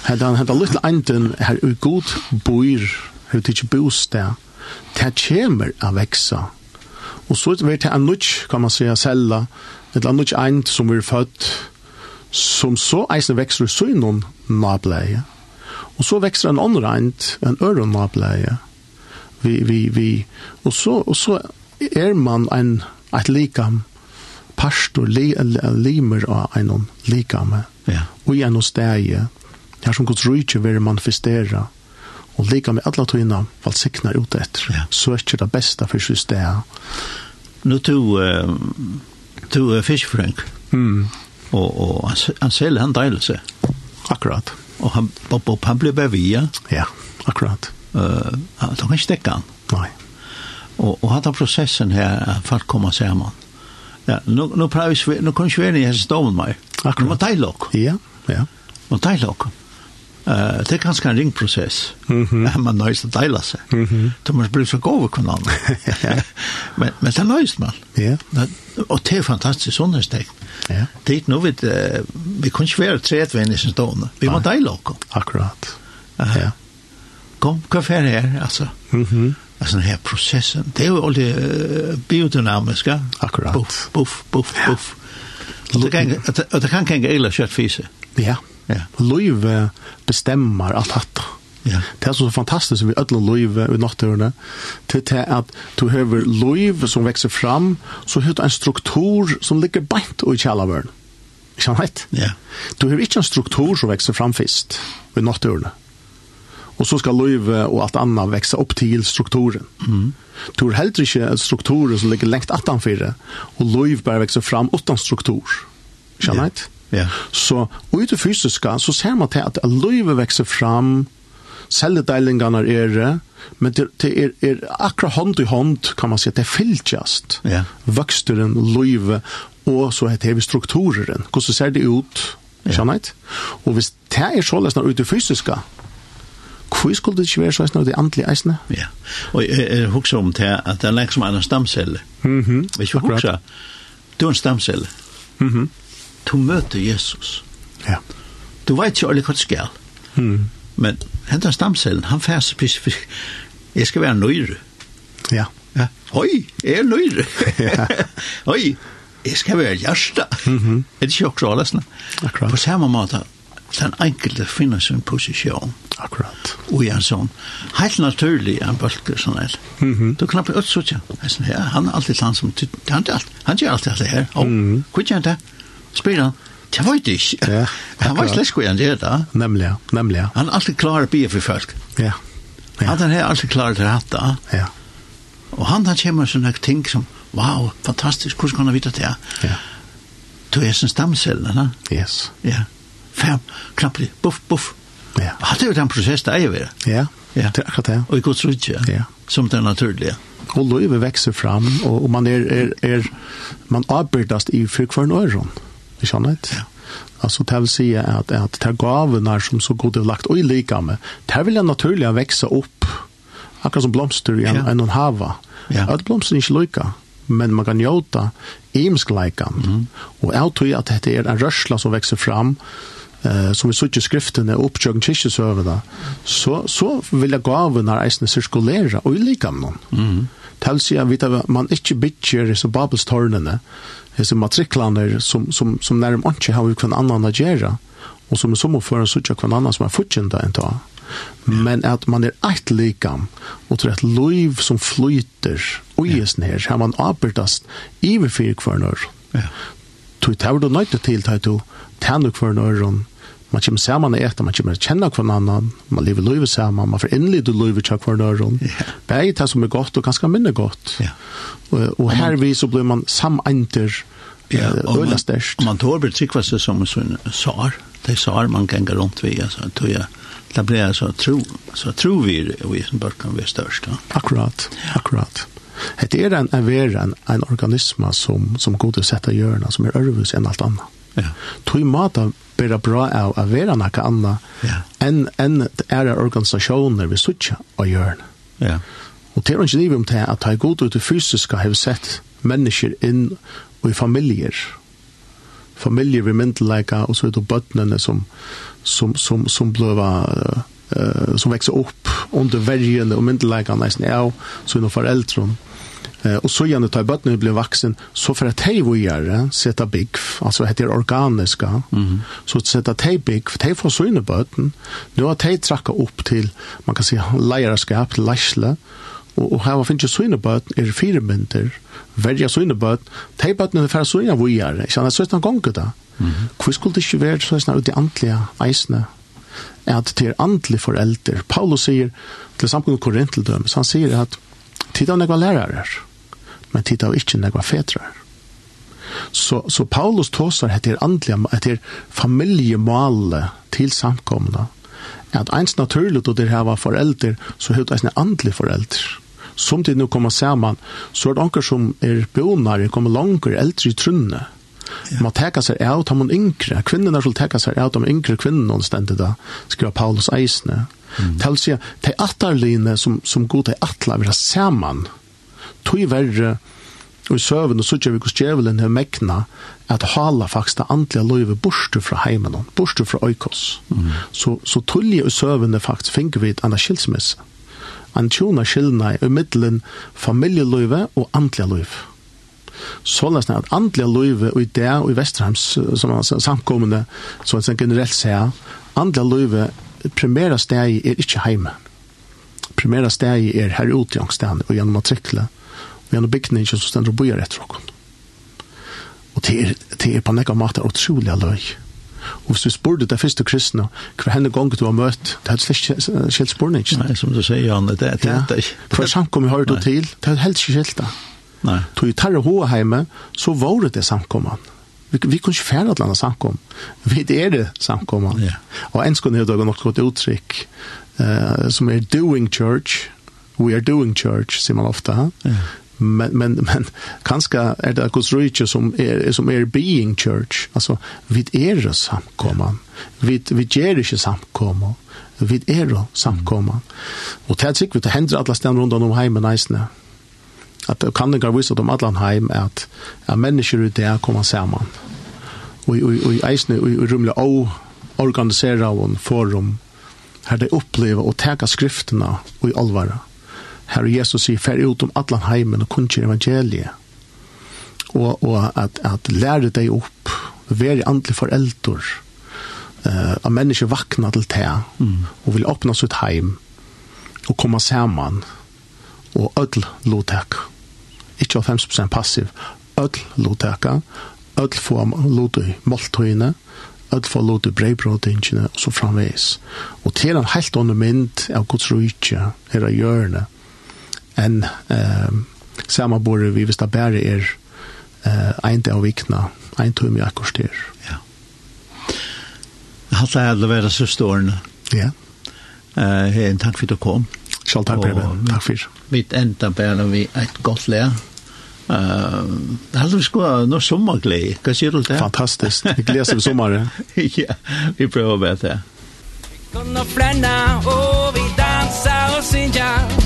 Han er den lille enden, her er god bor, her er ikke bostad, det kommer av veksa, Og så vet jeg en nødt, kan man säga, cella, et annet ent som er født, som så eisen vekster så innom nableie. Og så vekster en andre ent, en øren nableie. Vi, vi, vi. Og så, og så er man en, et likam, pastor, li, limer av en likame. Ja. Og i en steg, her som Guds rydtje vil manifestere og lika med alla tøyna valsiknar ut etter. Ja. så Søker det beste for sitt sted. nu to, uh, to uh, fiskfrønk, mm. og, og han selv han deiler seg. Akkurat. Og han, og, og han blir bevia. Ja, akkurat. Uh, han kan ikke dekke han. Nei. Og, og hatt av prosessen her, folk kommer sammen. Ja, nu, nu, nu, nu kan vi ikke være i hans domen mer. Akkurat. Nu må deilok. Ja, ja. Må deilok. Ja. Uh, det er ganske en ringprosess. Mm -hmm. Man nøys å deile seg. Mm -hmm. Du må bli så god kun annen. men, men det nøys man. Yeah. Og det er fantastisk sånne steg. Yeah. Det er noe vi, uh, vi kan ikke være tredvenn i sin stående. Vi må deile oss. Akkurat. Uh, yeah. Kom, hva fer her, altså. Mm -hmm. Alltså den här processen, det er jo alltid uh, biodynamiske. Akkurat. Buff, buff, buff, buff. Yeah. Och det kan, det kan känga illa kött fise. Ja. Yeah. Ja. Løyve bestemmer alt hatt. Ja. Det er så fantastisk vi ødler løyve i nattørene, til, til at du høver løyve som vekser fram, så høver du en struktur som ligger beint i kjallavøren. Ikke sant? heit? Ja. Du høver ikke en struktur som vekser fram først i nattørene. Og så skal løyve og alt annet vekse opp til strukturen. Mm. Du har heller ikke en struktur som ligger lengt 18-4, og løyve bare vekser fram uten struktur. Ikke sant? heit? Ja. Ja. Så ut det fysiska så ser man till att löve växer fram, celledeilingarna är det, men det, det är, er akkurat hand i hand kan man säga, det är fylltjast. Ja. Vöxteren, löve och så heter vi strukturen. Hur så ser det ut? Ja. Skjønnheit? Og hvis det er så løsner ut i fysiska, hvor skulle det ikke være så løsner ut i eisene? Ja, og jeg, jeg husker om det at det er liksom en stamcelle. Mm -hmm. Hvis jeg husker, du er en stamcelle. Mm -hmm du møter Jesus. Ja. Du vet jo alle hva det skal. Mm. Men hentan stamcellen, han færs spesifikt, jeg skal være nøyre. Ja. ja. Oi, jeg er nøyre. ja. Oi, jeg skal være hjärsta. Mm -hmm. Er det ikke også allesne? Akkurat. På samme måte, den enkelte finner sin position. Akkurat. Og en sånn, helt naturlig en bølge sånn her. Mm -hmm. Du knapper ut sånn, han er alltid han som, han gjør alltid alt det her. Og, mm -hmm. hvor gjør han det? Spyr han, det var det ikke. Ja, han var slett hvordan det er da. Nemlig, nemlig. Han er alltid klar å bli for folk. Ja. ja. Han er alltid klar til å hatt da. Ja. Og han har kommer sånne ting som, wow, fantastisk, hvordan kan han vite det? Ja. Du er sin stamceller, da. Yes. Ja. Fem, knapp, buff, buff. Ja. Og det er jo den prosessen det er jo Ja, ja. det er akkurat det. Og i gods rydde, ja. Som det er naturlige. Og løyve vekser fram, og, og man er, er, er man avbyrdast i fyrkvarn øron. Ja Ikke sannhet. Ja. Alltså det vil si at, att det er gavene som så god er lagt och i lika med, det vil jeg naturlig växa upp. Akkurat som blomster i en, ja. en och en hava. Ja. At blomster är inte lika, men man kan njuta imskleikan. Mm. Och jeg tror at det är en rørsla som växer fram eh som vi söker skriften är uppjögen kyrkesövda så så vill jag gavorna eisne cirkulera och i lika med någon. mhm Tälsi jag vet man inte bitcher så babelstörnene hese matriklaner som, som, som nærm ikke har hver annan å gjøre, og som er som å føre en suttje hver annan som er fortjent enn ta. Men at man er eit likam, og til et liv som flyter, og jes ned, her har man avbyrdast i vi fyrir hver nør. Ja. Tu tar du nøyde til, tar du, tar du hver nøyron, man kommer sammen og etter, man kommer kjenne hver annen, man lever livet sammen, man får innlede livet til hver døren. Yeah. Begge det som er godt, og ganske mindre godt. Yeah. Og, og her vi så blir man samenter, ja, og man, størst. man tår blir sikva seg som en sar, det er sar man ganger rundt vi, altså, tog jeg, det blir altså tro, så tro vi, vi som bare kan være størst. Ja. Akkurat, akkurat. Det er en, en vera, en, en organisme som, som god å sette hjørna, som er ørvus enn alt annet. Ja. Tog mata bera bra av å være noe annet ja. enn en er organisasjoner vi sutja og gjør. Ja. Og til å ikke livet om det at det er god ut i fysiske har vi sett mennesker inn og i familier. Familier vi myndelæka og så er det bøttene som, som, som, som bløva uh, som växer upp under värgen och myndelägarna nästan är så några föräldrar Eh, og så gjerne tar bøttene när blir vaksen, så for at de vad gör sätta big alltså heter organiska. Mm. så sette de bygg, big för får så inne nå har de trakket opp til, man kan si, leierskap, till läsle og och här finns ju så inne bort är mynter välja så inne de hej er är för så inne vad gör jag känner så att han. Hvor skulle det ikke være sånn ut i antlige eisene at det er andelig foreldre. Paulus sier til samkommet Korint til han sier at tid av nekva lærere men tid av ikke nekva fetrar. Så, så Paulus tåsar etter andlige, etter familjemålet til samkomna, at eins naturligt og det hava forelder, så høyt eins andlige forelder. Som tid nu kommer saman, så er det anker som er bonare, kommer langer eldre i trunne, Ja. Man teka seg av de yngre. Kvinnerne skulle teka seg av de yngre kvinnerne stendet da, skriver Paulus eisne. Mm. Til å si, de atterline som, som god er atler vil ha saman, tog verre, og i søvn og sutja vi hos djevelen her mekna, at hala faktisk det andlige løyve borste fra heimen, borste fra øykos. Mm. Så, så tullige i søvn faktisk finner vi et annet skilsmisse. En tjona skillna i middelen familieløyve og andlige løyve. Så lest at andlige løyve og i det og i Vesterheims som er samkommende, så han generelt sier, andlige løyve primæra steg er ikke heime. Primæra steg er her ute i angstene og gjennom å trykle. Mm vi har en bygning som stender og bøyer etter oss. Og det er, det er på nekka mat er utrolig løy. Og hvis du spurte det første kristne, hva henne gang du har møtt, det er slett skjelt spurning. Nei, som du sier, Jan, det er det ikke. Hva samkom vi har du til, det er helt ikke skjelt det. Nei. Tog i tarre hoa heime, så var det det samkommet. Vi, vi kunne ikke fære eller annet samkom. Vi er det samkommet. Ja. Og en skulle nevda nok godt uttrykk, uh, som er doing church, we are doing church, sier man ofte. Ja men men men kanske är det Guds rike som är som är being church. Alltså vid er samkomman vid vid ger det samkomma vid er samkomma och det tycker vi det händer alla ställen runt om hemmen nästan att det kan det gå visst om alla hem att att människor ut där kommer samman och och och ejsne och rumla o organisera en forum här det uppleva och ta skrifterna och i allvara Herre Jesus sier, fer ut om atlan heimen og kunnskjer evangeliet. Og, og at, at lære deg opp, være andelig forelder, uh, at mennesker vakna til te, mm. og vil åpna sitt heim, og komme saman, og ødel lotek. Ikke 50% passiv, ødel loteka, ødel få lotu måltøyene, öll få lotu breibrådingene, og så framveis. Og til en helt ånne mynd av Guds rujtje, her av hjørnet, enn eh, samme samarbordet vi hvis det bare er eh, en dag vikna, en tøyme akkurat der. Ja. Jeg har Hatt det alle siste årene. Ja. Eh, en takk for at du kom. Selv takk, Preben. Takk for. Vi enda bare vi et godt lær. Uh, det hadde vi sko ha noe sommerglede. Hva sier du det? Fantastisk. Vi gleder seg sommeren. ja, vi prøver å være det. Vi kan nå flerne, og vi danser og synger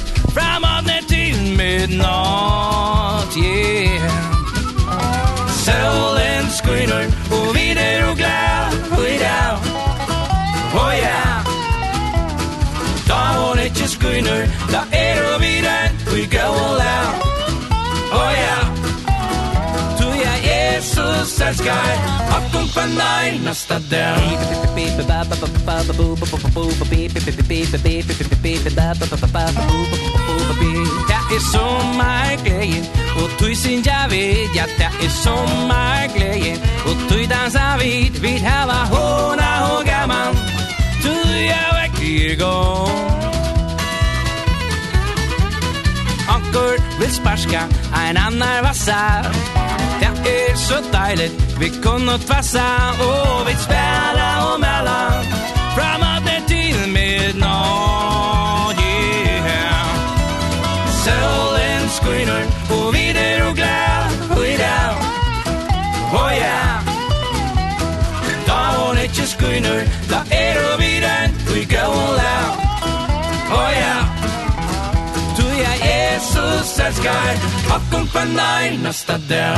did not, yeah. Solen screener og vi er og glad og i dag. Oh ja. Da hun ikke screener da er og vi den vi går og lær Star Sky Up und von nein nach Stadt Det er så Og du synes jeg ved Ja, det er så Og du danser vidt Vi har hun og gammel Du er væk i går vil sparska Ein annar vassar så dejligt Vi kunne tvassa og vi spela om alla Framåt ner till midnatt yeah. Solen skiner og vi Jesus als guide Rock und Vernein hasta der